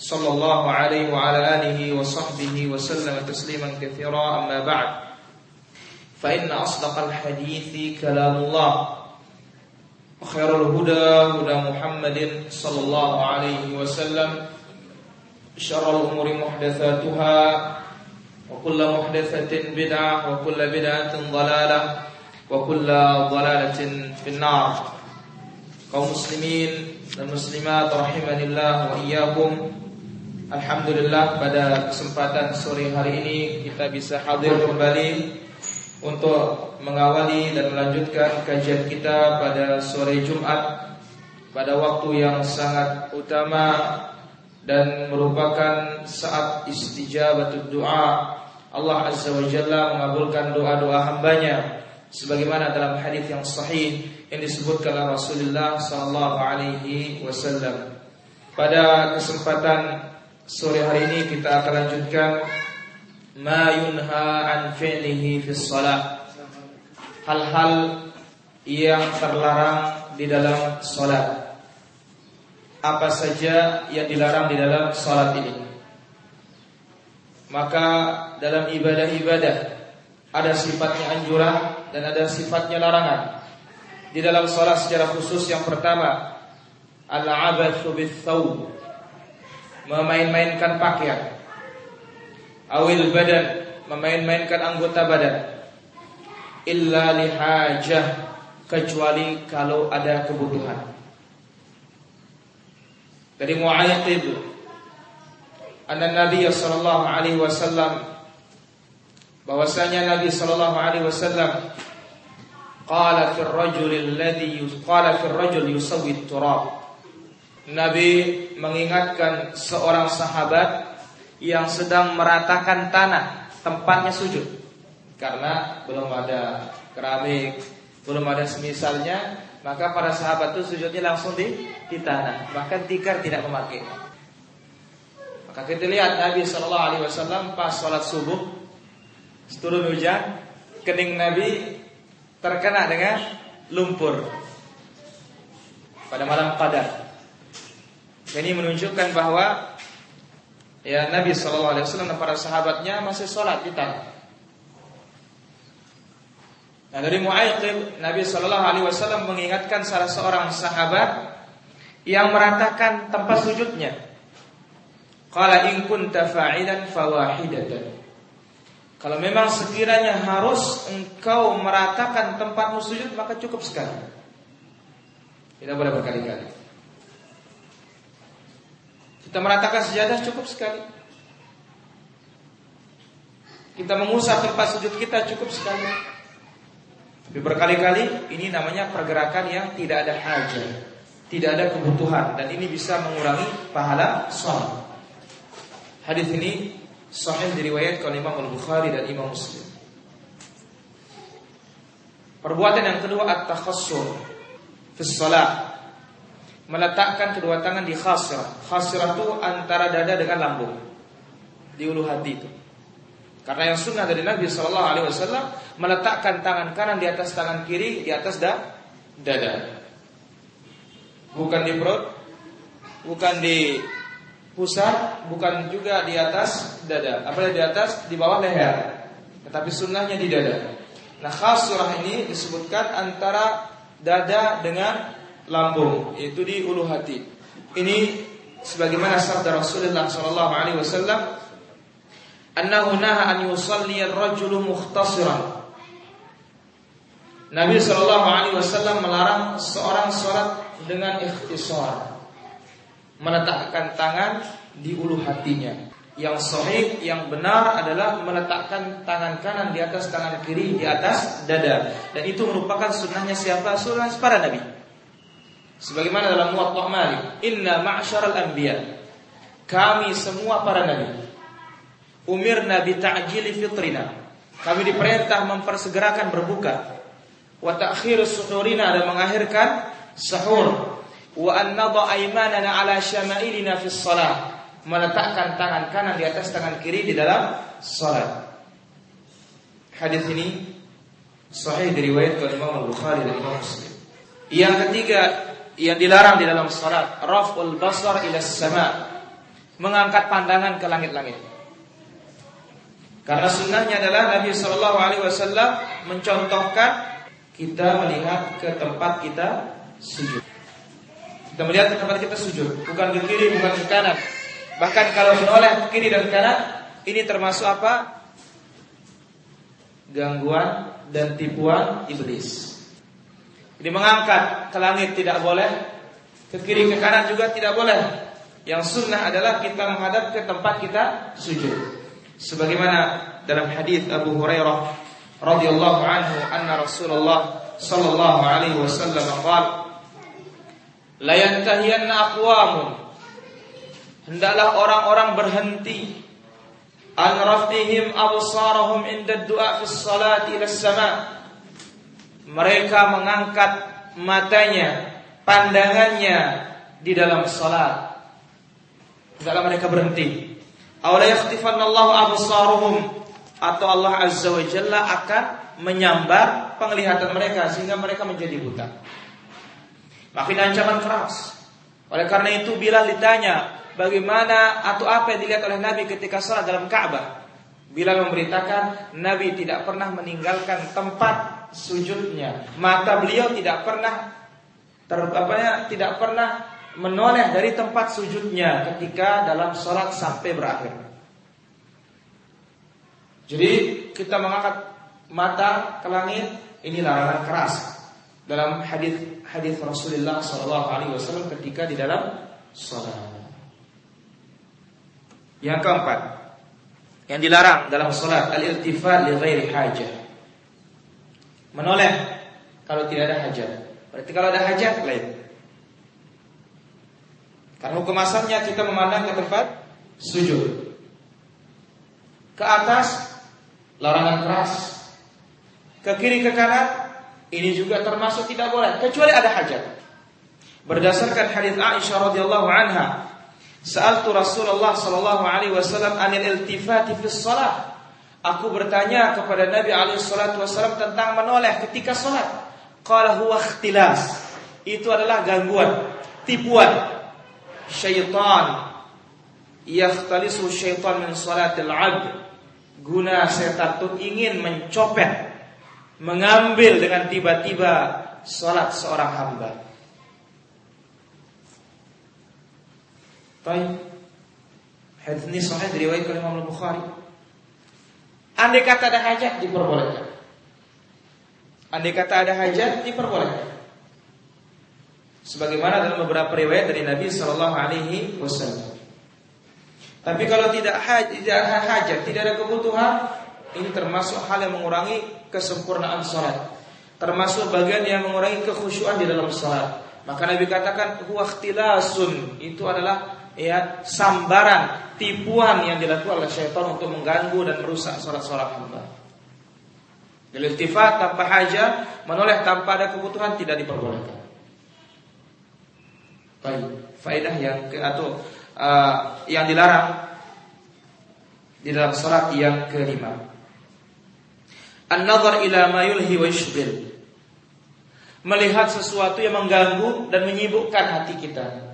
صلى الله عليه وعلى آله وصحبه وسلم تسليما كثيرا. أما بعد فإن أصدق الحديث كلام الله. وخير الهدى هدى محمد صلى الله عليه وسلم. شر الأمور محدثاتها وكل محدثة بدعة وكل بدعة ضلالة وكل ضلالة في النار. kaum muslimin dan muslimat rahimanillah wa iyyakum Alhamdulillah pada kesempatan sore hari ini kita bisa hadir kembali untuk mengawali dan melanjutkan kajian kita pada sore Jumat pada waktu yang sangat utama dan merupakan saat istijabatul doa Allah Azza wa Jalla mengabulkan doa-doa hambanya sebagaimana dalam hadis yang sahih yang disebutkan oleh Rasulullah sallallahu alaihi wasallam. Pada kesempatan Sore hari ini kita akan lanjutkan ma yunha an fi'lihi fi shalah. Hal-hal yang terlarang di dalam salat. Apa saja yang dilarang di dalam salat ini? Maka dalam ibadah-ibadah ada sifatnya anjuran dan ada sifatnya larangan. Di dalam salat secara khusus yang pertama al-abathu bits-thawb memain-mainkan pakaian awil badan memain-mainkan anggota badan. Illa lihajah kecuali kalau ada kebutuhan. Dari Mu'ayyid anna Nabi sallallahu alaihi wasallam bahwasanya Nabi sallallahu alaihi wasallam qala fi ar-rajul alladhi qala fi ar-rajul yusawwi turab Nabi mengingatkan seorang sahabat yang sedang meratakan tanah tempatnya sujud karena belum ada keramik, belum ada semisalnya, maka para sahabat itu sujudnya langsung di di tanah, bahkan tikar tidak memakai. Maka kita lihat Nabi Shallallahu Alaihi Wasallam pas sholat subuh turun hujan, kening Nabi terkena dengan lumpur pada malam Qadar. Ini menunjukkan bahwa ya Nabi Shallallahu Alaihi Wasallam dan para sahabatnya masih sholat tanah. Nah dari Mu'ayyid Nabi Shallallahu Alaihi Wasallam mengingatkan salah seorang sahabat yang meratakan tempat sujudnya. Qala in kunta fa'ilan fawahidatan. Kalau memang sekiranya harus engkau meratakan tempatmu sujud maka cukup sekali. Tidak boleh berkali-kali. Kita meratakan sejadah cukup sekali. Kita mengusap tempat sujud kita cukup sekali. Tapi berkali-kali ini namanya pergerakan yang tidak ada hajat, tidak ada kebutuhan dan ini bisa mengurangi pahala sholat. Hadis ini sahih diriwayatkan Imam Al-Bukhari dan Imam Muslim. Perbuatan yang kedua at-takhassur fi shalah meletakkan kedua tangan di khasrah. Khasrah itu antara dada dengan lambung. Di ulu hati itu. Karena yang sunnah dari Nabi Shallallahu Alaihi Wasallam meletakkan tangan kanan di atas tangan kiri di atas da, dada, bukan di perut, bukan di pusat, bukan juga di atas dada. Apalagi di atas, di bawah leher. Tetapi sunnahnya di dada. Nah khasrah ini disebutkan antara dada dengan lambung, itu di ulu hati. Ini sebagaimana sabda Rasulullah sallallahu alaihi wasallam, "Annahu naha an yusalli ar-rajulu mukhtasiran." Nabi sallallahu alaihi wasallam melarang seorang salat dengan ikhtisar. Meletakkan tangan di ulu hatinya. Yang sahih, yang benar adalah meletakkan tangan kanan di atas tangan kiri di atas dada. Dan itu merupakan sunnahnya siapa? Sunnah para nabi. Sebagaimana dalam Muwatta Malik, "Inna ma'syaral anbiya. Kami semua para nabi umir nabi ta'jili fitrina. Kami diperintah mempersegerakan berbuka. Wa ta'khir suhurina dan mengakhirkan sahur. Wa an nadha aymanana ala syama'ilina fi shalah meletakkan tangan kanan di atas tangan kiri di dalam salat. Hadis ini sahih diriwayatkan Imam Al-Bukhari dan Imam Muslim. Yang ketiga yang dilarang di dalam salat raf'ul basar ila sama mengangkat pandangan ke langit-langit. Karena sunnahnya adalah Nabi Shallallahu Alaihi Wasallam mencontohkan kita melihat ke tempat kita sujud. Kita melihat ke tempat kita sujud, bukan ke kiri, bukan ke kanan. Bahkan kalau menoleh ke kiri dan ke kanan, ini termasuk apa? Gangguan dan tipuan iblis. Jadi mengangkat ke langit tidak boleh, ke kiri ke kanan juga tidak boleh. Yang sunnah adalah kita menghadap ke tempat kita sujud. Sebagaimana dalam hadis Abu Hurairah radhiyallahu anhu anna Rasulullah sallallahu alaihi wasallam qala La yantahiyanna aqwamun Hendaklah orang-orang berhenti an rafihim absarahum inda du'a fi salati ila sama Mereka mengangkat matanya, pandangannya di dalam salat Tidaklah mereka berhenti. Awla yakhtifannallahu atau Allah Azza wa Jalla akan menyambar penglihatan mereka sehingga mereka menjadi buta. Makin ancaman keras. Oleh karena itu bila ditanya bagaimana atau apa yang dilihat oleh Nabi ketika sholat dalam Ka'bah, bila memberitakan Nabi tidak pernah meninggalkan tempat sujudnya, mata beliau tidak pernah ter, apa ya, tidak pernah menoleh dari tempat sujudnya ketika dalam sholat sampai berakhir. Jadi kita mengangkat mata ke langit ini larangan keras dalam hadis hadis Rasulullah Wasallam ketika di dalam sholat. Yang keempat, yang dilarang dalam sholat al-iltifat li ghairi hajah. Menoleh kalau tidak ada hajat. Berarti kalau ada hajat lain. Karena hukum asalnya kita memandang ke tempat sujud. Ke atas larangan keras. Ke kiri ke kanan ini juga termasuk tidak boleh kecuali ada hajat. Berdasarkan hadis Aisyah radhiyallahu anha, Sa'altu Rasulullah sallallahu alaihi wasallam anil iltifati fi shalah. Aku bertanya kepada Nabi wasallam tentang menoleh ketika salat. Qala huwa ikhtilas. Itu adalah gangguan, tipuan. Syaitan. Yakhtalisu syaitan min salatil abd. Guna setan itu ingin mencopet mengambil dengan tiba-tiba salat seorang hamba. Baik. Hadis ini sahih diriwayatkan oleh Imam Bukhari Andai kata ada hajat diperbolehkan Andai kata ada hajat diperbolehkan sebagaimana dalam beberapa riwayat dari Nabi Shallallahu Alaihi Wasallam. Tapi kalau tidak hajat, tidak hajat, tidak ada kebutuhan, ini termasuk hal yang mengurangi kesempurnaan sholat. Termasuk bagian yang mengurangi kekhusyuan di dalam sholat. Maka Nabi katakan huwa itu adalah ya sambaran, tipuan yang dilakukan oleh syaitan untuk mengganggu dan merusak sholat-sholat hamba. Iltifat tanpa hajat, menoleh tanpa ada kebutuhan tidak diperbolehkan. Baik, faedah yang atau uh, yang dilarang di dalam surat yang kelima. An-nazar ila ma yulhi wa yushghil. Melihat sesuatu yang mengganggu dan menyibukkan hati kita.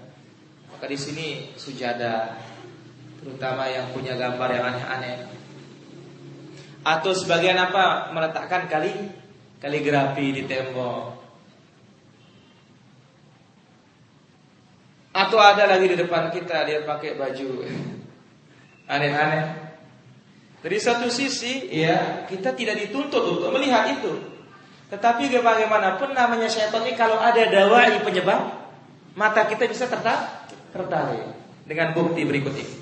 Maka di sini sujada terutama yang punya gambar yang aneh-aneh. Atau sebagian apa meletakkan kali kaligrafi di tembok Atau ada lagi di depan kita dia pakai baju aneh-aneh. Dari satu sisi ya kita tidak dituntut untuk melihat itu. Tetapi bagaimanapun namanya syaitan ini kalau ada dawai penyebab mata kita bisa tertarik tertarik dengan bukti berikut ini.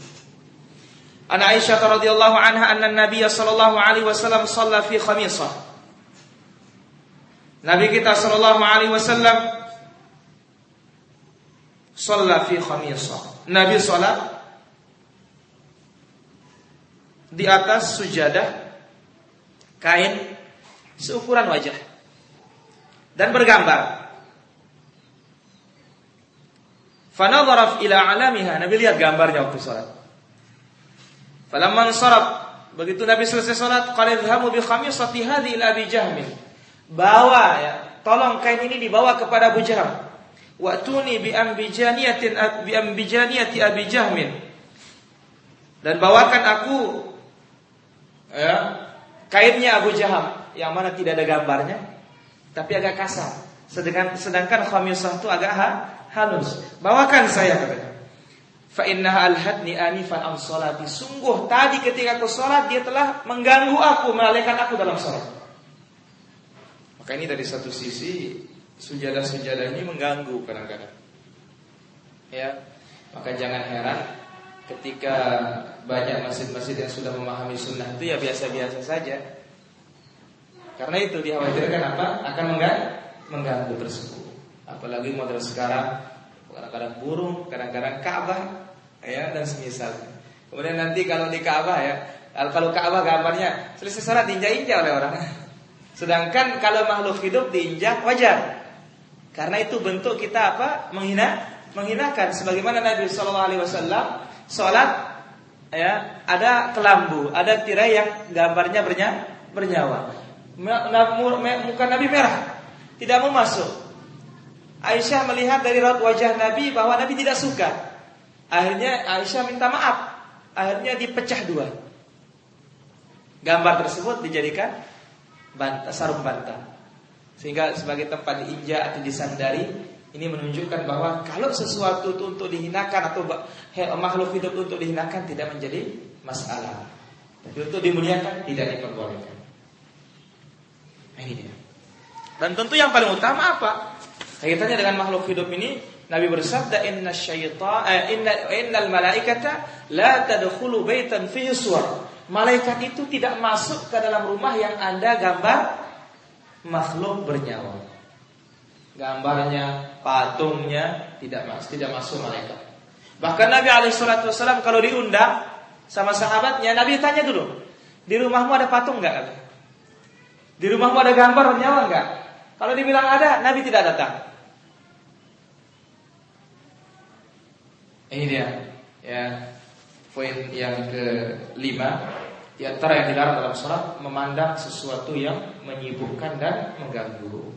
An Aisyah radhiyallahu anha anna Nabi sallallahu alaihi wasallam shalla fi khamisah. Nabi kita sallallahu alaihi wasallam Sholat fi khamisah. Nabi sholat di atas sujadah kain seukuran wajah dan bergambar. Fanadharaf ila alamiha. Nabi lihat gambarnya waktu sholat. Falamman sarab. Begitu Nabi selesai sholat. Qala idhamu bi khamisati hadhi ila Abi Jahmin. Bawa ya. Tolong kain ini dibawa kepada Abu Jaham. Wa'tuni bi ambijaniyatin bi ambijaniyati Abi Jahmin. Dan bawakan aku ya, kainnya Abu Jaham yang mana tidak ada gambarnya tapi agak kasar. Sedangkan sedangkan khamisah itu agak ha, halus. Bawakan saya katanya. Fa innaha alhadni anifan am salati. Sungguh tadi ketika aku salat dia telah mengganggu aku, melalaikan aku dalam salat. Maka ini dari satu sisi sujada-sujada ini mengganggu kadang-kadang. Ya. Maka jangan heran ketika banyak masjid-masjid yang sudah memahami sunnah itu ya biasa-biasa saja. Karena itu dikhawatirkan apa? Akan mengganggu, mengganggu tersebut. Apalagi model sekarang, kadang-kadang burung, kadang-kadang Ka'bah, ya dan semisal. Kemudian nanti kalau di Ka'bah ya, kalau Ka'bah gambarnya selesai salat diinjak-injak oleh orang. Sedangkan kalau makhluk hidup diinjak wajar. Karena itu bentuk kita apa? Menghina, menghinakan. Sebagaimana Nabi Shallallahu Alaihi Wasallam sholat ya ada kelambu, ada tirai yang gambarnya bernyawa muka Nabi merah, tidak mau masuk. Aisyah melihat dari raut wajah Nabi bahwa Nabi tidak suka. Akhirnya Aisyah minta maaf. Akhirnya dipecah dua. Gambar tersebut dijadikan banta, sarung bantal. Sehingga sebagai tempat diinjak atau disandari ini menunjukkan bahwa kalau sesuatu itu untuk dihinakan atau makhluk hidup untuk dihinakan tidak menjadi masalah. Tapi untuk dimuliakan tidak diperbolehkan. Nah, ini dia. Dan tentu yang paling utama apa? Kaitannya dengan makhluk hidup ini, Nabi bersabda inna syaitan eh, inna malaikata la tadkhulu baitan fihi suwar. Malaikat itu tidak masuk ke dalam rumah yang ada gambar makhluk bernyawa. Gambarnya, patungnya tidak masuk, tidak masuk malaikat. Bahkan Nabi alaihissalatu wassalam kalau diundang sama sahabatnya, Nabi tanya dulu, di rumahmu ada patung enggak? Di rumahmu ada gambar nyawa enggak? Kalau dibilang ada, Nabi tidak datang. Ini dia, ya poin yang kelima di antara yang dilarang dalam sholat memandang sesuatu yang menyibukkan dan mengganggu.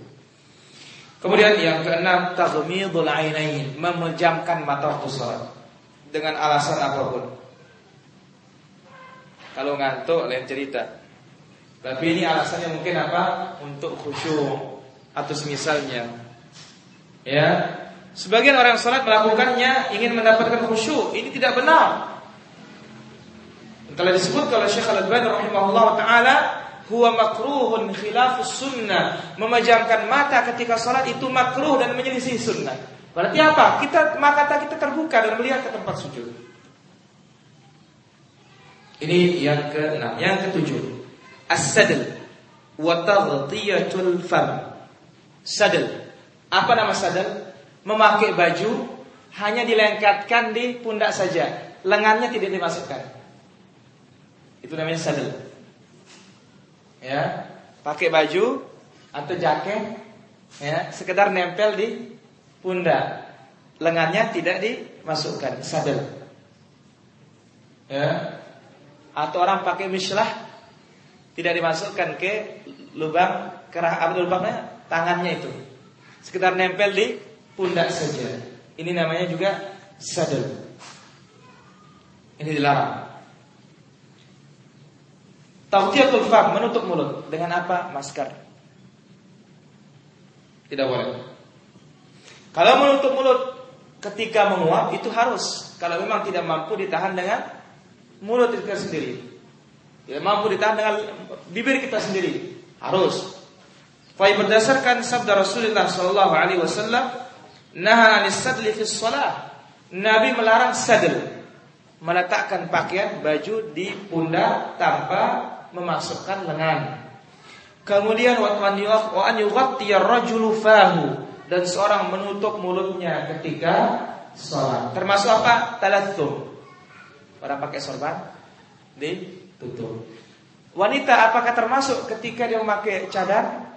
Kemudian yang keenam taghmidul ainain, memejamkan mata waktu sholat dengan alasan apa pun. Kalau ngantuk lain cerita. Tapi ini alasannya mungkin apa? Untuk khusyuk atau semisalnya. Ya. Sebagian orang sholat melakukannya ingin mendapatkan khusyuk. Ini tidak benar. Telah disebut kalau Syekh Al-Albani rahimahullah taala huwa makruhun khilafus sunnah. Memejamkan mata ketika sholat itu makruh dan menyelisih sunnah. Berarti apa? Kita mata kita terbuka dan melihat ke tempat sujud. Ini yang keenam, yang ketujuh as-sadl wa taghtiyatul fam. Sadl. Apa nama sadl? Memakai baju hanya dilengkatkan di pundak saja, lengannya tidak dimasukkan. Itu namanya sadl. Ya, pakai baju atau jaket ya, sekedar nempel di pundak. Lengannya tidak dimasukkan, sadel. Ya. Atau orang pakai mislah tidak dimasukkan ke lubang kerah apa lubangnya tangannya itu sekitar nempel di pundak saja ini namanya juga sadel ini dilarang Tautiatul fam menutup mulut dengan apa? Masker. Tidak boleh. Kalau menutup mulut ketika menguap itu harus. Kalau memang tidak mampu ditahan dengan mulut itu sendiri. Tidak mampu ditahan dengan bibir kita sendiri. Harus. Fai berdasarkan sabda Rasulullah sallallahu alaihi wasallam, "Naha 'anis sadli fi shalah." Nabi melarang sadl, meletakkan pakaian baju di pundak tanpa memasukkan lengan. Kemudian wa an fahu dan seorang menutup mulutnya ketika sholat. Termasuk apa? Talathum. Orang pakai sorban di tutup. Wanita apakah termasuk ketika dia memakai cadar?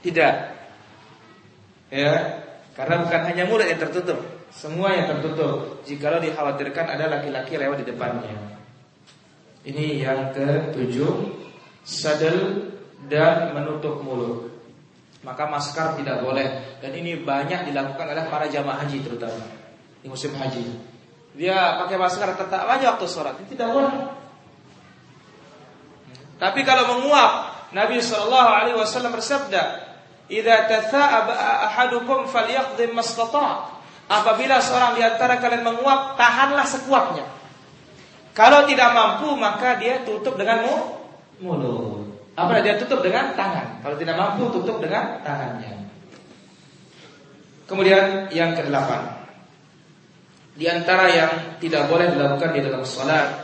Tidak. Ya, karena bukan hanya mulut yang tertutup, semua yang tertutup. Jikalau dikhawatirkan ada laki-laki lewat di depannya. Ini yang ketujuh, sadel dan menutup mulut. Maka masker tidak boleh dan ini banyak dilakukan oleh para jamaah haji terutama di musim haji. Dia pakai masker tetap aja waktu sholat, itu tidak boleh. Tapi kalau menguap, Nabi Shallallahu Alaihi Wasallam bersabda, "Idza tatha'aba ahadukum falyaqdim mastata'." Apabila seorang di antara kalian menguap, tahanlah sekuatnya. Kalau tidak mampu, maka dia tutup dengan mulut. Apa dia tutup dengan tangan. Kalau tidak mampu, tutup dengan tangannya. Kemudian yang kedelapan, di antara yang tidak boleh dilakukan di dalam salat,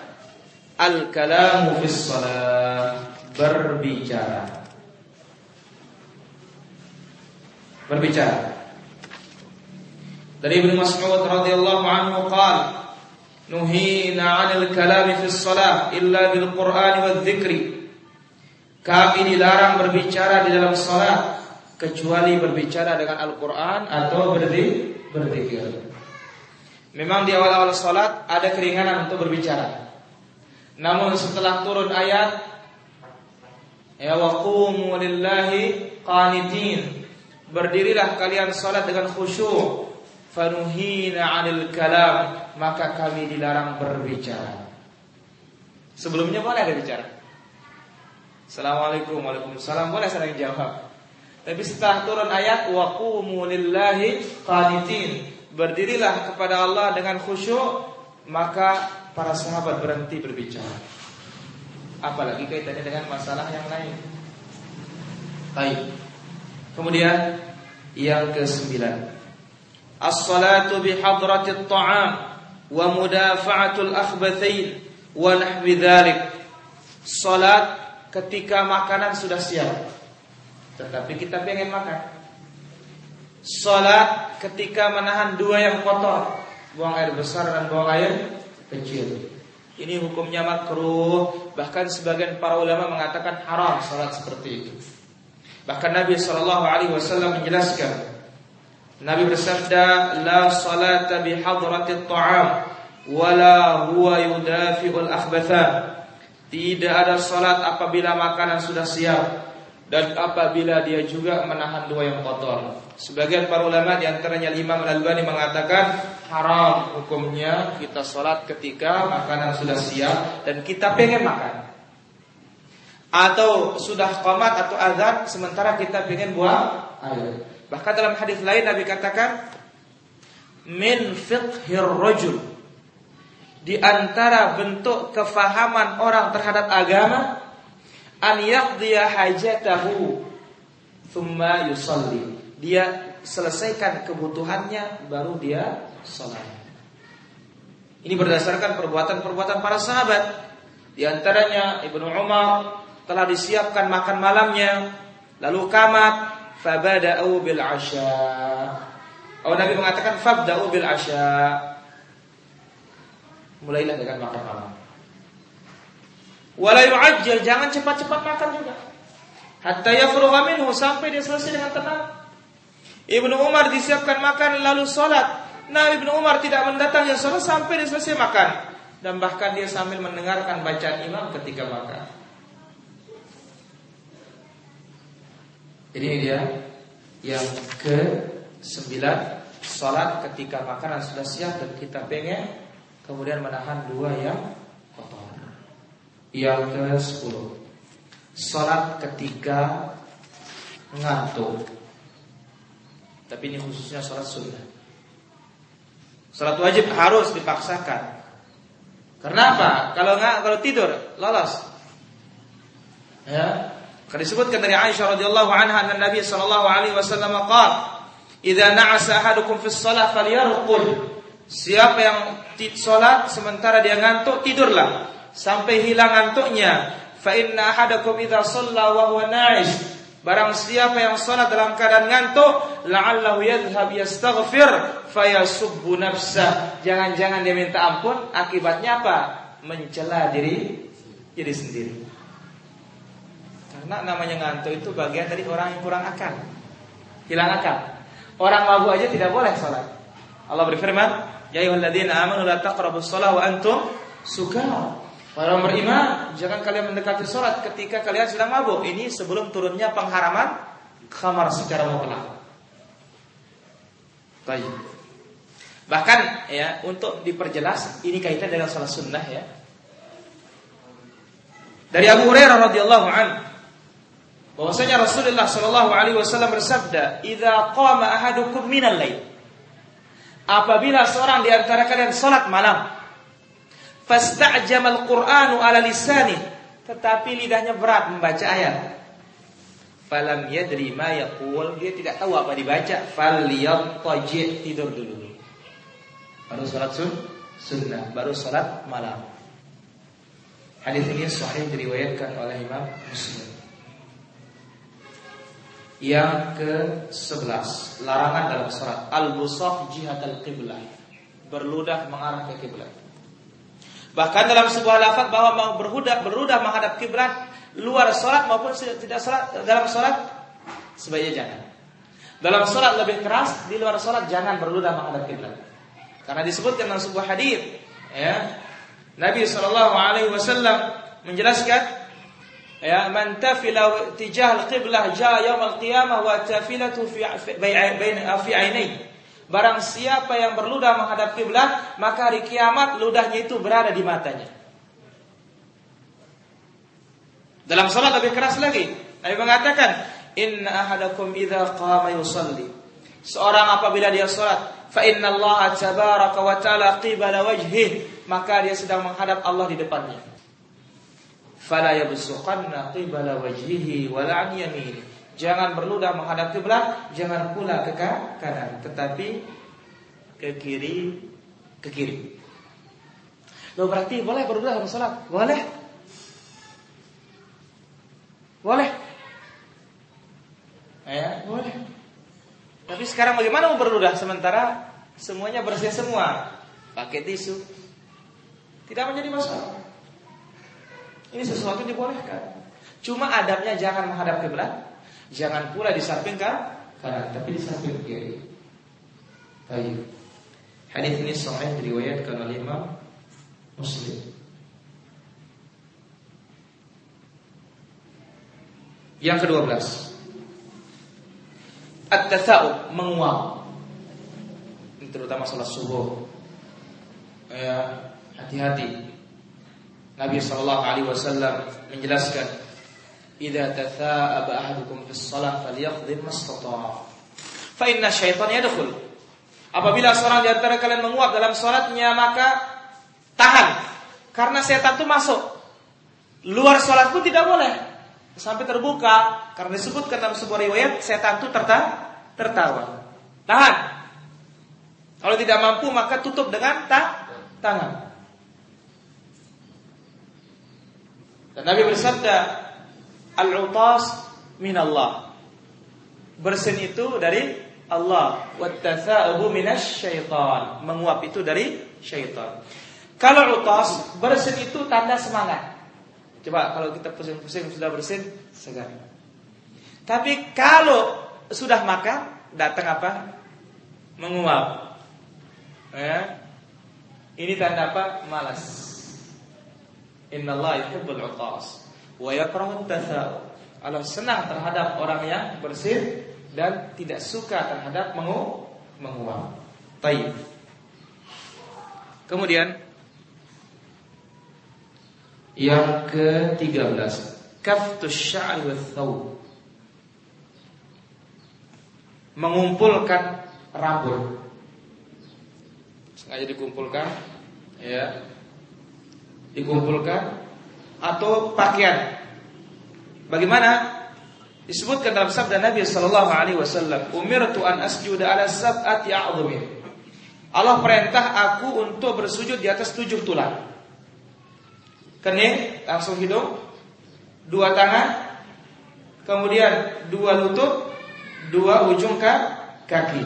al-kalamu fis salat, berbicara. Berbicara. Dari Ibnu Mas'ud radhiyallahu anhu qala Nuhina 'anil kalami fis shalah illa bil Qur'ani wadh dzikri. Kami dilarang berbicara di dalam salat kecuali berbicara dengan Al-Qur'an atau berzikir. Memang di awal-awal salat ada keringanan untuk berbicara. Namun setelah turun ayat ya waqumu lillahi qanitin berdirilah kalian salat dengan khusyuk fanuhina 'anil kalam maka kami dilarang berbicara. Sebelumnya boleh ada bicara. Assalamualaikum Waalaikumsalam boleh saya jawab. Tapi setelah turun ayat waqumu lillahi qanitin berdirilah kepada Allah dengan khusyuk maka para sahabat berhenti berbicara. Apalagi kaitannya dengan masalah yang lain. Baik. Kemudian yang kesembilan as-salatu bihadratit ta'am wa mudafa'atul akhbathain wa nahwi dhalik. Salat ketika makanan sudah siap. Tetapi kita pengen makan. Salat ketika menahan dua yang kotor, buang air besar dan buang air kecil. Ini hukumnya makruh, bahkan sebagian para ulama mengatakan haram salat seperti itu. Bahkan Nabi Shallallahu Alaihi Wasallam menjelaskan Nabi bersabda, "La salata bi hadratit ta'am wala huwa yudafi'ul akhbatha." Tidak ada salat apabila makanan sudah siap dan apabila dia juga menahan dua yang kotor. Sebagian para ulama di antaranya Imam Al-Albani mengatakan haram hukumnya kita salat ketika makanan sudah siap dan kita pengen makan. Atau sudah qamat atau azan sementara kita pengen buang air. Bahkan dalam hadis lain Nabi katakan min fiqhir rajul di antara bentuk kefahaman orang terhadap agama an yaqdiya hajatahu thumma yusalli. Dia selesaikan kebutuhannya baru dia salat. Ini berdasarkan perbuatan-perbuatan para sahabat. Di antaranya Ibnu Umar telah disiapkan makan malamnya, lalu kamat, fabada'u bil asya. Oh Nabi mengatakan fabda'u bil asya. Mulailah dengan makan malam. Wala yu'ajjal, jangan cepat-cepat makan juga. Hatta yafrugha minhu sampai dia selesai dengan tenang. Ibnu Umar disiapkan makan lalu sholat. Nah Ibnu Umar tidak mendatangi sholat sampai dia selesai makan. Dan bahkan dia sambil mendengarkan bacaan imam ketika makan. Jadi ini dia yang ke sembilan Sholat ketika makanan sudah siap dan kita pengen Kemudian menahan dua yang kotor. Yang ke sepuluh Sholat ketika ngantuk. Tapi ini khususnya sholat sunnah. Sholat wajib harus dipaksakan. Karena apa? Kalau nggak, kalau tidur lolos. Ya, karena disebutkan dari Aisyah radhiyallahu anha anna Nabi sallallahu alaihi wasallam qala, "Idza na'asa ahadukum fi shalah falyarqud." Siapa yang salat sementara dia ngantuk, tidurlah sampai hilang ngantuknya. Fa inna ahadakum idza shalla wa huwa na'is. Barang siapa yang salat dalam keadaan ngantuk, la'allahu yadhhab yastaghfir fayasubbu nafsah. Jangan-jangan dia minta ampun, akibatnya apa? Mencela diri jadi sendiri. Karena namanya ngantuk itu bagian dari orang yang kurang akal. Hilang akal. Orang mabuk aja tidak boleh sholat. Allah berfirman, Ya ayyuhalladzina amanu la taqrabus shalah wa antum sukara. Para beriman, jangan kalian mendekati sholat ketika kalian sedang mabuk. Ini sebelum turunnya pengharaman khamar secara mutlak. Baik. Bahkan ya untuk diperjelas ini kaitan dengan sholat sunnah ya. Dari Abu Hurairah radhiyallahu anhu bahwasanya Rasulullah Shallallahu alaihi wasallam bersabda, "Idza qama ahadukum minal lail" Apabila seorang di antara kalian salat malam, fasta'jama al-Qur'anu ala lisani, tetapi lidahnya berat membaca ayat. Falam yadri ma yaqul, dia tidak tahu apa dibaca, falyattaji tidur dulu. Baru salat sun, sunnah, baru salat malam. Hadis ini sahih diriwayatkan oleh Imam Muslim. Yang ke-11 Larangan dalam surat Al-Busaq jihad al-qiblah Berludah mengarah ke kiblat Bahkan dalam sebuah lafaz bahwa mau berhudak berludah menghadap kiblat luar sholat maupun tidak sholat dalam sholat sebaiknya jangan. Dalam sholat lebih keras, di luar sholat jangan berludah menghadap kiblat. Karena disebutkan dalam sebuah hadis, ya Nabi Shallallahu Alaihi Wasallam menjelaskan ya man tafila tijah al-qiblah jaa yaum al-qiyamah wa tafilatu fi fi ainai barang siapa yang berludah menghadap kiblat maka hari kiamat ludahnya itu berada di matanya. Dalam salat lebih keras lagi. Nabi mengatakan inna ahadakum idza qama yusalli. Seorang apabila dia salat fa inna Allah tabaraka wa taala qibala wajhihi maka dia sedang menghadap Allah di depannya fala yabsuqanna qibala wajhihi wala an yamini. Jangan berludah menghadap kiblat, jangan pula ke kanan, tetapi ke kiri, ke kiri. Lo berarti boleh berludah dalam salat? Boleh. Boleh. Ya, boleh. Tapi sekarang bagaimana mau berludah sementara semuanya bersih semua? Pakai tisu. Tidak menjadi masalah. Ini sesuatu dibolehkan. Cuma adabnya jangan menghadap kiblat, jangan pula di samping kan kanan, tapi di samping kiri. Baik. Hadis ini sahih diriwayatkan oleh Imam Muslim. Yang kedua belas At-tasa'ub menguap terutama salat subuh Ya, hati-hati Nabi Shallallahu Alaihi Wasallam menjelaskan, "Idza tatha'aba ahadukum fi shalah falyaqdim mastata'." Fa inna syaitan yadkhul. Apabila seorang di antara kalian menguap dalam salatnya maka tahan karena setan itu masuk. Luar salat pun tidak boleh sampai terbuka karena disebutkan dalam sebuah riwayat setan itu tertawa. tertawa. Tahan. Kalau tidak mampu maka tutup dengan ta tangan. Dan Nabi bersabda, Al-utas min Allah. Bersin itu dari Allah. Wattasa'ubu minas syaitan. Menguap itu dari syaitan. Kalau utas, bersin itu tanda semangat. Coba kalau kita pusing-pusing sudah bersin, segar. Tapi kalau sudah makan, datang apa? Menguap. Ya. Ini tanda apa? Malas. Innallaha yuhibbul utas wa yakrahu Allah senang terhadap orang yang bersih dan tidak suka terhadap mengu menguap. Taib. Kemudian yang ke-13. Kaftus thawb. Mengumpulkan rambut. Sengaja dikumpulkan ya dikumpulkan atau pakaian. Bagaimana? Disebutkan dalam sabda Nabi sallallahu alaihi wasallam, "Umirtu an asjuda ala sab'ati a'dhamin." Allah perintah aku untuk bersujud di atas tujuh tulang. Kening, langsung hidung, dua tangan, kemudian dua lutut, dua ujung kaki.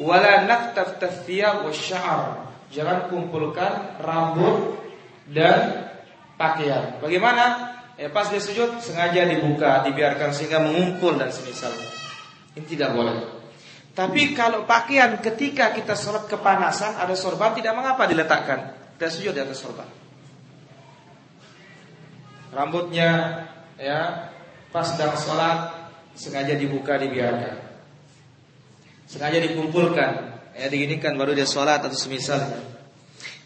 Wala naktaf wasya'ar. Jangan kumpulkan rambut dan pakaian. Bagaimana? Ya pas dia sujud sengaja dibuka, dibiarkan sehingga mengumpul dan semisalnya. Ini tidak boleh. Tapi kalau pakaian ketika kita sholat kepanasan ada sorban tidak mengapa diletakkan. Dan sujud di atas sorban. Rambutnya ya pas sedang sholat sengaja dibuka dibiarkan. Sengaja dikumpulkan, ya diginikan baru dia sholat atau semisalnya.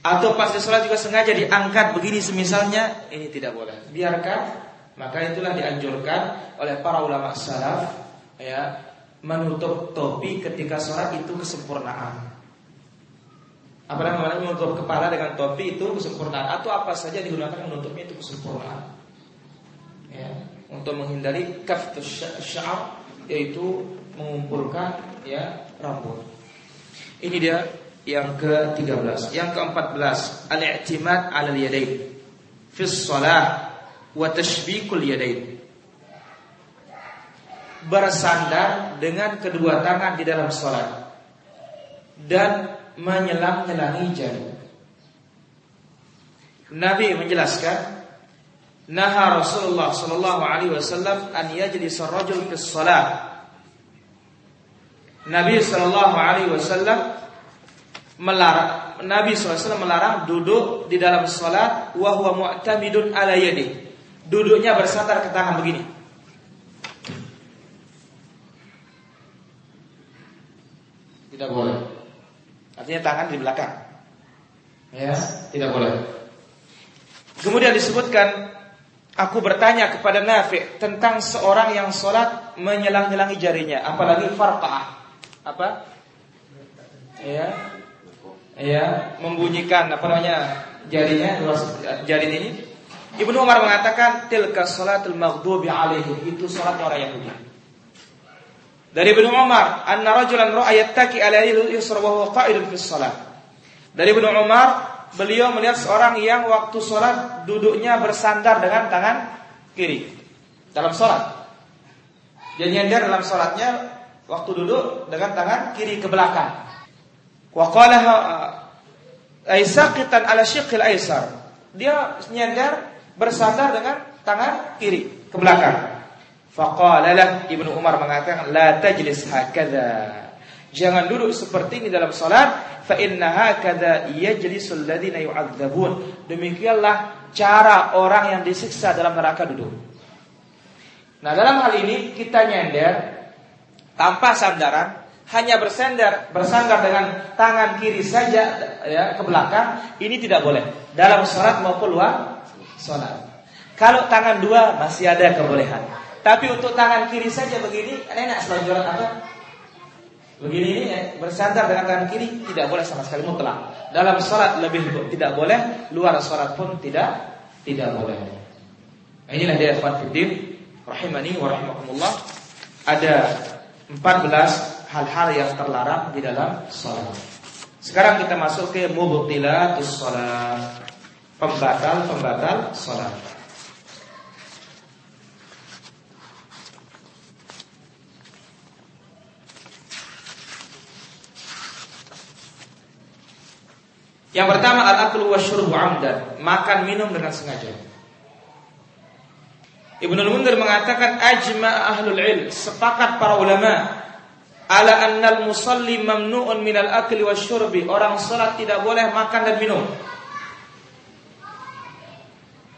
Atau pas sholat juga sengaja diangkat begini semisalnya Ini tidak boleh. Biarkan Maka itulah dianjurkan oleh para ulama salaf ya Menutup topi ketika sholat itu kesempurnaan. Apa namanya menutup kepala dengan topi itu kesempurnaan Atau apa saja digunakan menutupnya itu kesempurnaan. Ya, Untuk menghindari kaftus sya'ar Yaitu mengumpulkan ya rambut. Ini dia yang ke-13. Yang ke-14, al-i'timad 'ala al-yadayn fi shalah wa tashbikul yadayn. Bersandar dengan kedua tangan di dalam salat dan menyelam-nyelangi jari. Nabi menjelaskan Naha Rasulullah sallallahu alaihi wasallam an yajlis ar-rajul fi shalah. Nabi sallallahu alaihi wasallam melarang Nabi SAW melarang duduk di dalam sholat wahwa mu'tamidun ala yadi. Duduknya bersandar ke tangan begini. Tidak boleh. Artinya tangan di belakang. Ya, tidak boleh. Kemudian disebutkan Aku bertanya kepada Nafi tentang seorang yang sholat menyelang-nyelangi jarinya, apalagi farqah. Apa? Ya, ya membunyikan apa namanya jarinya jari ini. Ibnu Umar mengatakan tilka salatul maghdubi alaihi. Itu salatnya orang Yahudi. Dari Ibnu Umar anna rajulan ra'a yattaki ala yusra wa huwa qa'idun fi shalah dari Ibnu Umar beliau melihat seorang yang waktu sholat duduknya bersandar dengan tangan kiri dalam sholat dia nyender dalam sholatnya waktu duduk dengan tangan kiri ke belakang Wa qala aisaqitan ala syiqqil aisar. Dia nyender bersandar dengan tangan kiri ke belakang. Faqala Ibnu Umar mengatakan la tajlis hakadha. Jangan duduk seperti ini dalam salat fa inna hakadha yajlisul ladina yu'adzabun. Demikianlah cara orang yang disiksa dalam neraka duduk. Nah, dalam hal ini kita nyender tanpa sandaran hanya bersandar bersandar dengan tangan kiri saja ya ke belakang ini tidak boleh dalam sholat maupun luar sholat. Kalau tangan dua masih ada kebolehan. Tapi untuk tangan kiri saja begini enak selonjoran apa? Begini ini ya, bersandar dengan tangan kiri tidak boleh sama sekali mutlak. Dalam sholat lebih tidak boleh, luar sholat pun tidak tidak boleh. Inilah dia fiddin rahimani wa rahimakumullah. Ada 14 hal-hal yang terlarang di dalam sholat. Sekarang kita masuk ke mubtilatus sholat. Pembatal-pembatal sholat. Yang pertama al-aklu wasyurbu amdan, makan minum dengan sengaja. Ibnu Mundir mengatakan ajma ahlul ilm, sepakat para ulama ala annal musalli mamnu'un minal akli wasyurbi. Orang salat tidak boleh makan dan minum.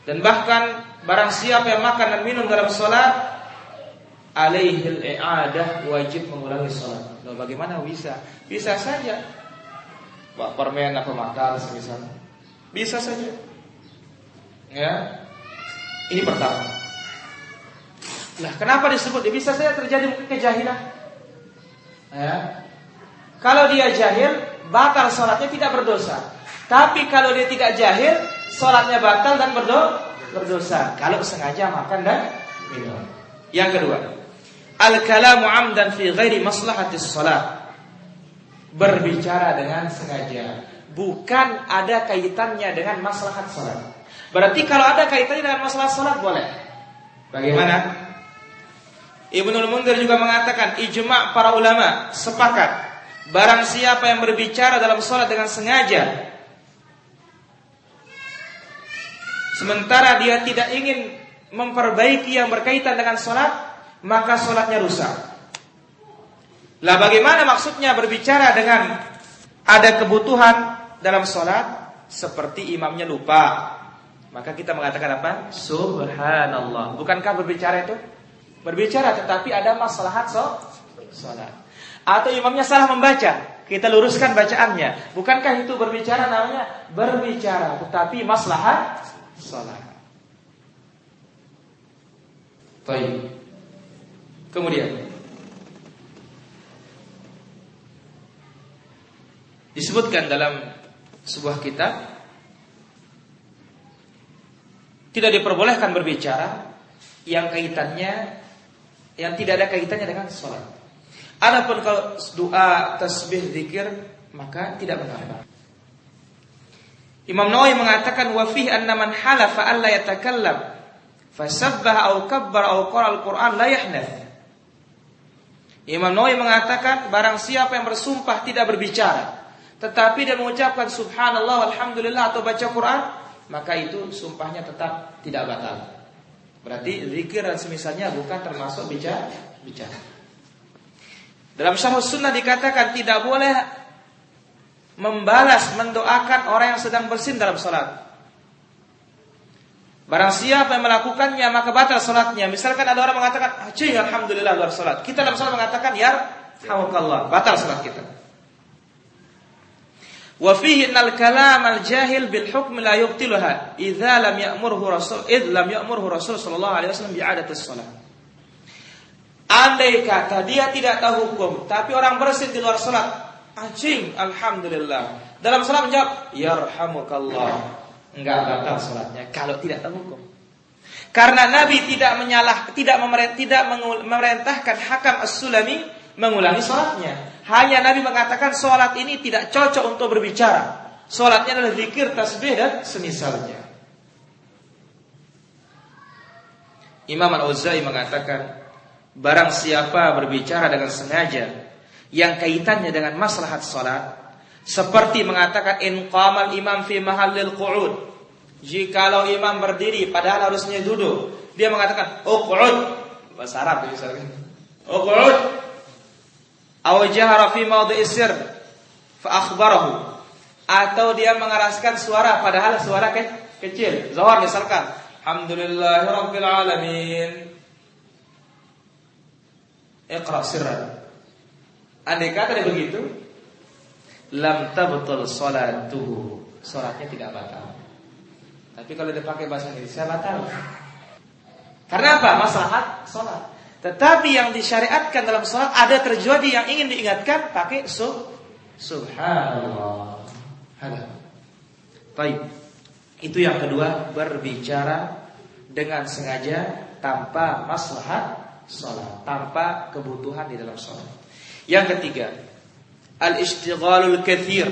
Dan bahkan barang siapa yang makan dan minum dalam salat alaihil i'adah wajib mengulangi salat. Loh, bagaimana bisa? Bisa saja. Pak permen apa makan misalnya. Bisa saja. Ya. Ini pertama. Nah, kenapa disebut bisa saja terjadi kejahilan? Ya. Kalau dia jahil, batal sholatnya tidak berdosa. Tapi kalau dia tidak jahil, sholatnya batal dan berdosa. Kalau sengaja makan dan minum. Yang kedua, al-kalamu amdan fi ghairi maslahatis sholat. Berbicara dengan sengaja, bukan ada kaitannya dengan maslahat sholat. Berarti kalau ada kaitannya dengan masalah sholat boleh. Bagaimana? Ibnu Munzir juga mengatakan ijma' para ulama sepakat barang siapa yang berbicara dalam sholat dengan sengaja sementara dia tidak ingin memperbaiki yang berkaitan dengan sholat, maka sholatnya rusak. Lah bagaimana maksudnya berbicara dengan ada kebutuhan dalam sholat seperti imamnya lupa. Maka kita mengatakan apa? Subhanallah. Bukankah berbicara itu? Berbicara tetapi ada masalah sholat. Atau imamnya salah membaca. Kita luruskan bacaannya. Bukankah itu berbicara namanya? Berbicara. Tetapi maslahat. Baik. Kemudian disebutkan dalam sebuah kitab tidak diperbolehkan berbicara yang kaitannya yang tidak ada kaitannya dengan sholat. Adapun kalau doa, tasbih, zikir maka tidak mengapa. Imam Nawawi mengatakan wa fihi anna man halafa alla yatakallam fasabbah au kabbar au qara al-Qur'an la yahnath. Imam Nawawi mengatakan barang siapa yang bersumpah tidak berbicara tetapi dia mengucapkan subhanallah alhamdulillah atau baca Quran maka itu sumpahnya tetap tidak batal. Berarti zikir dan semisalnya bukan termasuk bicara bicara. Dalam syarh sunnah dikatakan tidak boleh membalas mendoakan orang yang sedang bersin dalam salat. Barang siapa yang melakukannya maka batal salatnya. Misalkan ada orang mengatakan, "Cing, alhamdulillah luar salat." Kita dalam salat mengatakan, "Ya Allah, batal salat kita. Wa fihi kalam al jahil bil hukm la yubtiluha idza lam ya'murhu rasul id lam ya'murhu rasul sallallahu alaihi wasallam bi'adati salat. Andai kata dia tidak tahu hukum, tapi orang bersin di luar salat, anjing, alhamdulillah. Dalam salat menjawab, yarhamukallah enggak batal sholatnya kalau tidak tahu hukum. Karena Nabi tidak menyalah, tidak memerintah, tidak memerintahkan hakam as-sulami mengulangi sholatnya. Hanya Nabi mengatakan sholat ini tidak cocok untuk berbicara. Sholatnya adalah zikir, tasbih dan semisalnya. Imam Al-Uzai mengatakan, barang siapa berbicara dengan sengaja yang kaitannya dengan maslahat sholat, seperti mengatakan in qamal imam fi mahallil qu'ud. Jikalau imam berdiri padahal harusnya duduk, dia mengatakan uq'ud. Bahasa Arab misalnya. Uq'ud. Aw fi mawdi'is sir fa akhbarahu. Atau dia mengeraskan suara padahal suara ke kecil. Zuhur misalkan, Alhamdulillahirabbil alamin. Iqra sirran. Andai kata dia begitu, lam tabtul salatuhu. Salatnya tidak batal. Tapi kalau dia pakai bahasa Indonesia batal. Karena apa? Masalah salat. Tetapi yang disyariatkan dalam salat ada terjadi yang ingin diingatkan pakai sub subhanallah. Halo. Baik. Itu yang kedua berbicara dengan sengaja tanpa maslahat salat, tanpa kebutuhan di dalam salat. Yang ketiga, al-ishtighalul kathir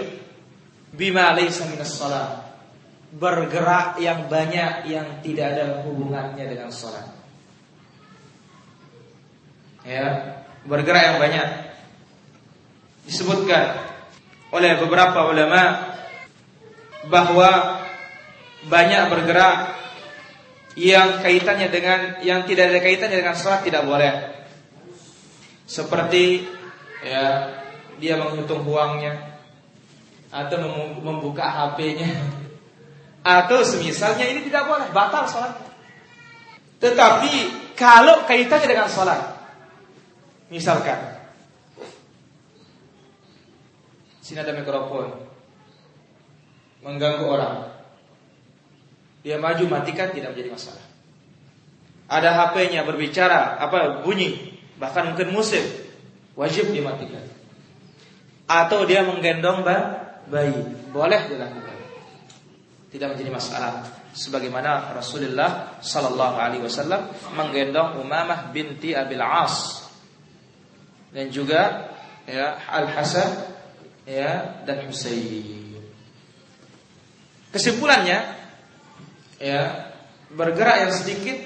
bima laysa minas. Bergerak yang banyak yang tidak ada hubungannya dengan salat. Ya, bergerak yang banyak. Disebutkan oleh beberapa ulama bahwa banyak bergerak yang kaitannya dengan yang tidak ada kaitannya dengan salat tidak boleh. Seperti ya dia menghitung uangnya atau membuka HP-nya atau semisalnya ini tidak boleh batal sholat. Tetapi kalau kaitannya dengan sholat, misalkan. Sini ada mikrofon. Mengganggu orang, dia maju matikan tidak menjadi masalah. Ada HP-nya berbicara apa bunyi. Bahkan mungkin musik. Wajib dimatikan. Atau dia menggendong bayi, boleh dilakukan. Tidak menjadi masalah. Sebagaimana Rasulullah Sallallahu Alaihi Wasallam menggendong Umamah binti Abil As dan juga ya Al Hasan ya dan Husain. Kesimpulannya ya bergerak yang sedikit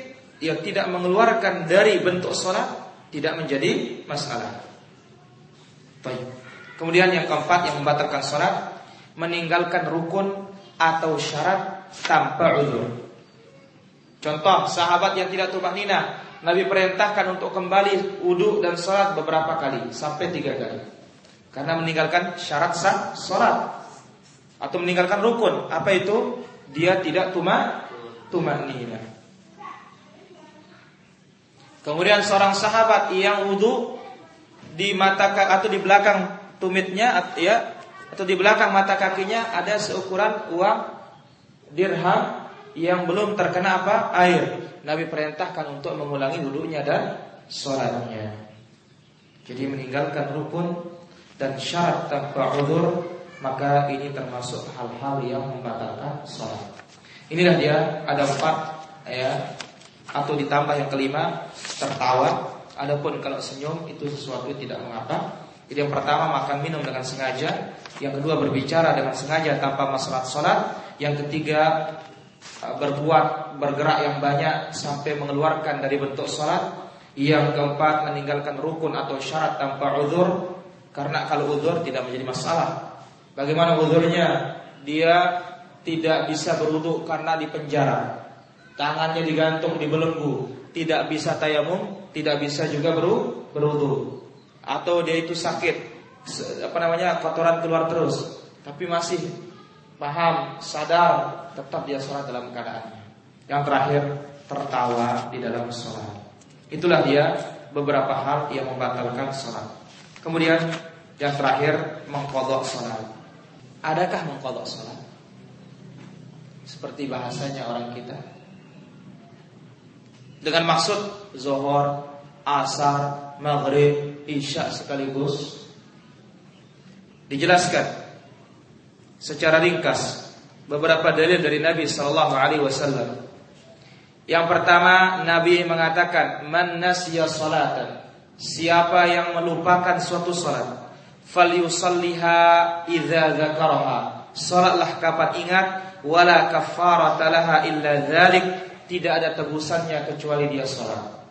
yang tidak mengeluarkan dari bentuk sholat tidak menjadi masalah. Baik. Kemudian yang keempat yang membatalkan sholat Meninggalkan rukun atau syarat tanpa uzur Contoh sahabat yang tidak tumak nina, Nabi perintahkan untuk kembali wudhu dan sholat beberapa kali sampai tiga kali. Karena meninggalkan syarat sah sholat atau meninggalkan rukun. Apa itu? Dia tidak tumak tumak nina. Kemudian seorang sahabat yang wudhu di mata atau di belakang tumitnya ya atau di belakang mata kakinya ada seukuran uang dirham yang belum terkena apa? Air. Nabi perintahkan untuk mengulangi wudhunya dan sholatnya. Jadi meninggalkan rukun dan syarat tanpa udur maka ini termasuk hal-hal yang membatalkan sholat. Inilah dia ada empat ya atau ditambah yang kelima tertawa. Adapun kalau senyum itu sesuatu tidak mengapa. Jadi yang pertama makan minum dengan sengaja, yang kedua berbicara dengan sengaja tanpa masalah sholat, yang ketiga berbuat bergerak yang banyak sampai mengeluarkan dari bentuk salat. Yang keempat meninggalkan rukun atau syarat tanpa uzur karena kalau uzur tidak menjadi masalah. Bagaimana uzurnya? Dia tidak bisa berwudu karena di penjara. Tangannya digantung di belenggu, tidak bisa tayamum, tidak bisa juga beru. Atau dia itu sakit, apa namanya? kotoran keluar terus, tapi masih paham, sadar, tetap dia sholat dalam keadaannya. Yang terakhir, tertawa di dalam sholat. Itulah dia beberapa hal yang membatalkan sholat. Kemudian yang terakhir, mengkodok sholat. Adakah mengkodok sholat? Seperti bahasanya orang kita. Dengan maksud zohor, asar, maghrib, isya sekaligus. Dijelaskan secara ringkas beberapa dalil dari Nabi Shallallahu Alaihi Wasallam. Yang pertama Nabi mengatakan man salatan. Siapa yang melupakan suatu salat falyusalliha idza dzakaraha. Salatlah kapan ingat wala kafarata laha illa dzalik. Tidak ada tebusannya kecuali dia salat.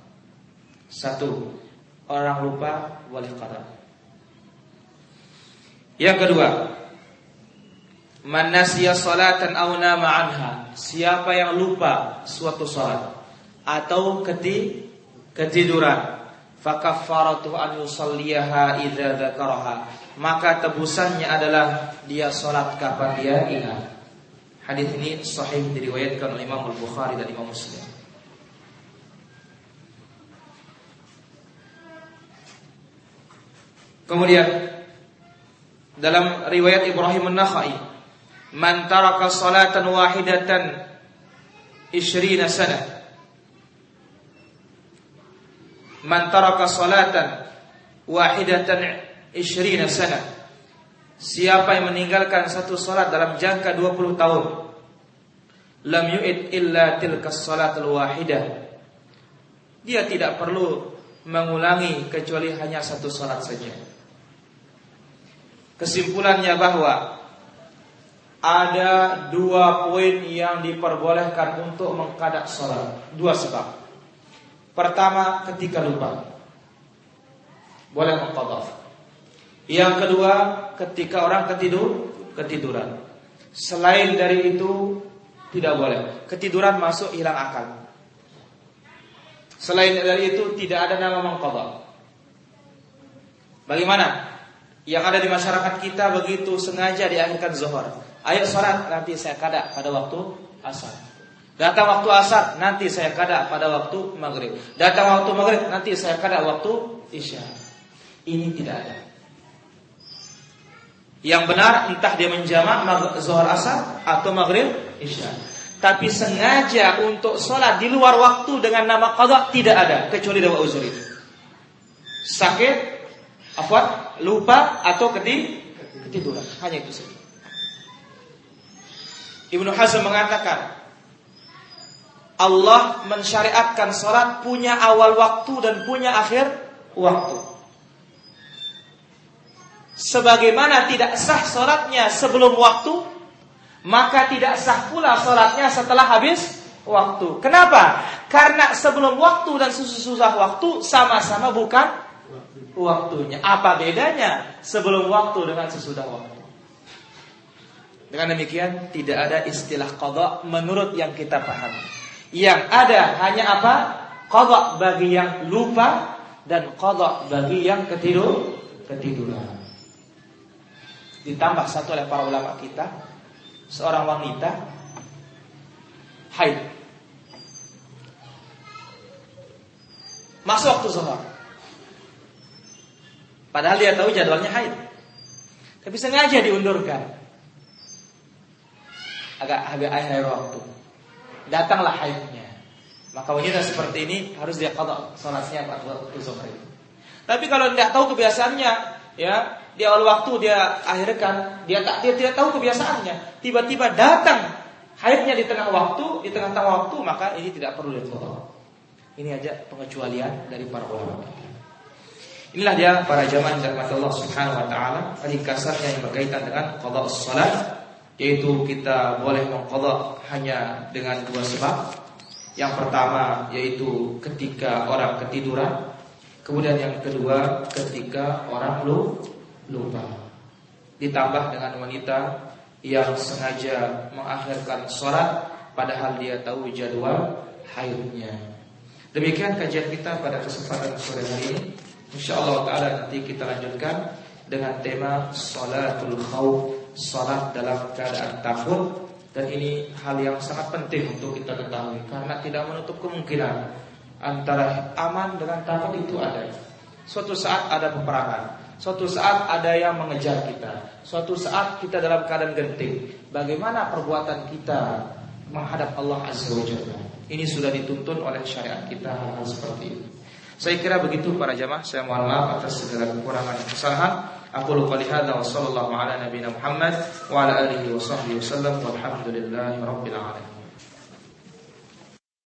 Satu orang lupa boleh qada yang kedua Man salatan aw nama anha. Siapa yang lupa suatu salat atau keti ketiduran, fakaffaratu an yusalliyaha idza dzakaraha. Maka tebusannya adalah dia salat kapan dia ingat. Hadis ini sahih diriwayatkan oleh Imam Al-Bukhari dan Imam Muslim. Kemudian dalam riwayat Ibrahim An-Nakhai man taraka salatan wahidatan 20 sana. Man taraka salatan wahidatan 20 sana. Siapa yang meninggalkan satu salat dalam jangka 20 tahun? Lam yu'id illa tilka salatul wahidah dia tidak perlu mengulangi kecuali hanya satu salat saja. Kesimpulannya bahwa ada dua poin yang diperbolehkan untuk mengkadak sholat. Dua sebab. Pertama, ketika lupa. Boleh mengkodok. Yang kedua, ketika orang ketidur, ketiduran. Selain dari itu, tidak boleh. Ketiduran masuk hilang akal. Selain dari itu, tidak ada nama mengkodok. Bagaimana? Yang ada di masyarakat kita begitu sengaja diakhirkan zuhur Ayo sholat nanti saya kada pada waktu asar. Datang waktu asar nanti saya kada pada waktu maghrib. Datang waktu maghrib nanti saya kada waktu isya. Ini tidak ada. Yang benar entah dia menjamak zuhur asar atau maghrib isya. Tapi sengaja untuk sholat di luar waktu dengan nama qada tidak ada kecuali dawa uzur itu. Sakit, apa, lupa atau ketiduran. Hanya itu saja. Ibnu Hazm mengatakan Allah mensyariatkan sholat punya awal waktu dan punya akhir waktu. Sebagaimana tidak sah sholatnya sebelum waktu, maka tidak sah pula sholatnya setelah habis waktu. Kenapa? Karena sebelum waktu dan sesudah waktu sama-sama bukan waktunya. Apa bedanya sebelum waktu dengan sesudah waktu? Dengan demikian tidak ada istilah qada menurut yang kita paham. Yang ada hanya apa? Qadha bagi yang lupa dan qadha bagi yang ketidur ketiduran. Ditambah satu oleh para ulama kita, seorang wanita haid. Masuk waktu zuhur. Padahal dia tahu jadwalnya haid. Tapi sengaja diundurkan. Agak agak akhir waktu. Datanglah haidnya. Maka wanita seperti ini harus dia qada salatnya pada waktu zuhur Tapi kalau tidak tahu kebiasaannya, ya, di awal waktu dia akhirkan, dia tak dia tidak tahu kebiasaannya, tiba-tiba datang haidnya di tengah waktu, di tengah-tengah waktu, maka ini tidak perlu diqada. Ini aja pengecualian dari para ulama. Inilah dia para jamaah dari Allah Subhanahu wa taala, kasarnya yang berkaitan dengan qada salat yaitu kita boleh mengqada hanya dengan dua sebab. Yang pertama yaitu ketika orang ketiduran, kemudian yang kedua ketika orang lupa. Ditambah dengan wanita yang sengaja mengakhirkan sholat padahal dia tahu jadwal haidnya. Demikian kajian kita pada kesempatan sore hari ini. Insyaallah taala nanti kita lanjutkan dengan tema salatul khauf, salat dalam keadaan takut dan ini hal yang sangat penting untuk kita ketahui karena tidak menutup kemungkinan antara aman dengan takut itu ada. Suatu saat ada peperangan, suatu saat ada yang mengejar kita, suatu saat kita dalam keadaan genting. Bagaimana perbuatan kita menghadap Allah Azza wa Jalla? Ini sudah dituntun oleh syariat kita hal-hal seperti ini. Saya kira begitu para jamaah. Saya mohon maaf atas segala kekurangan dan kesalahan. Aku lupa lihat wa sallallahu ala nabiyina Muhammad wa ala alihi wa sahbihi wasallam walhamdulillahi rabbil alamin.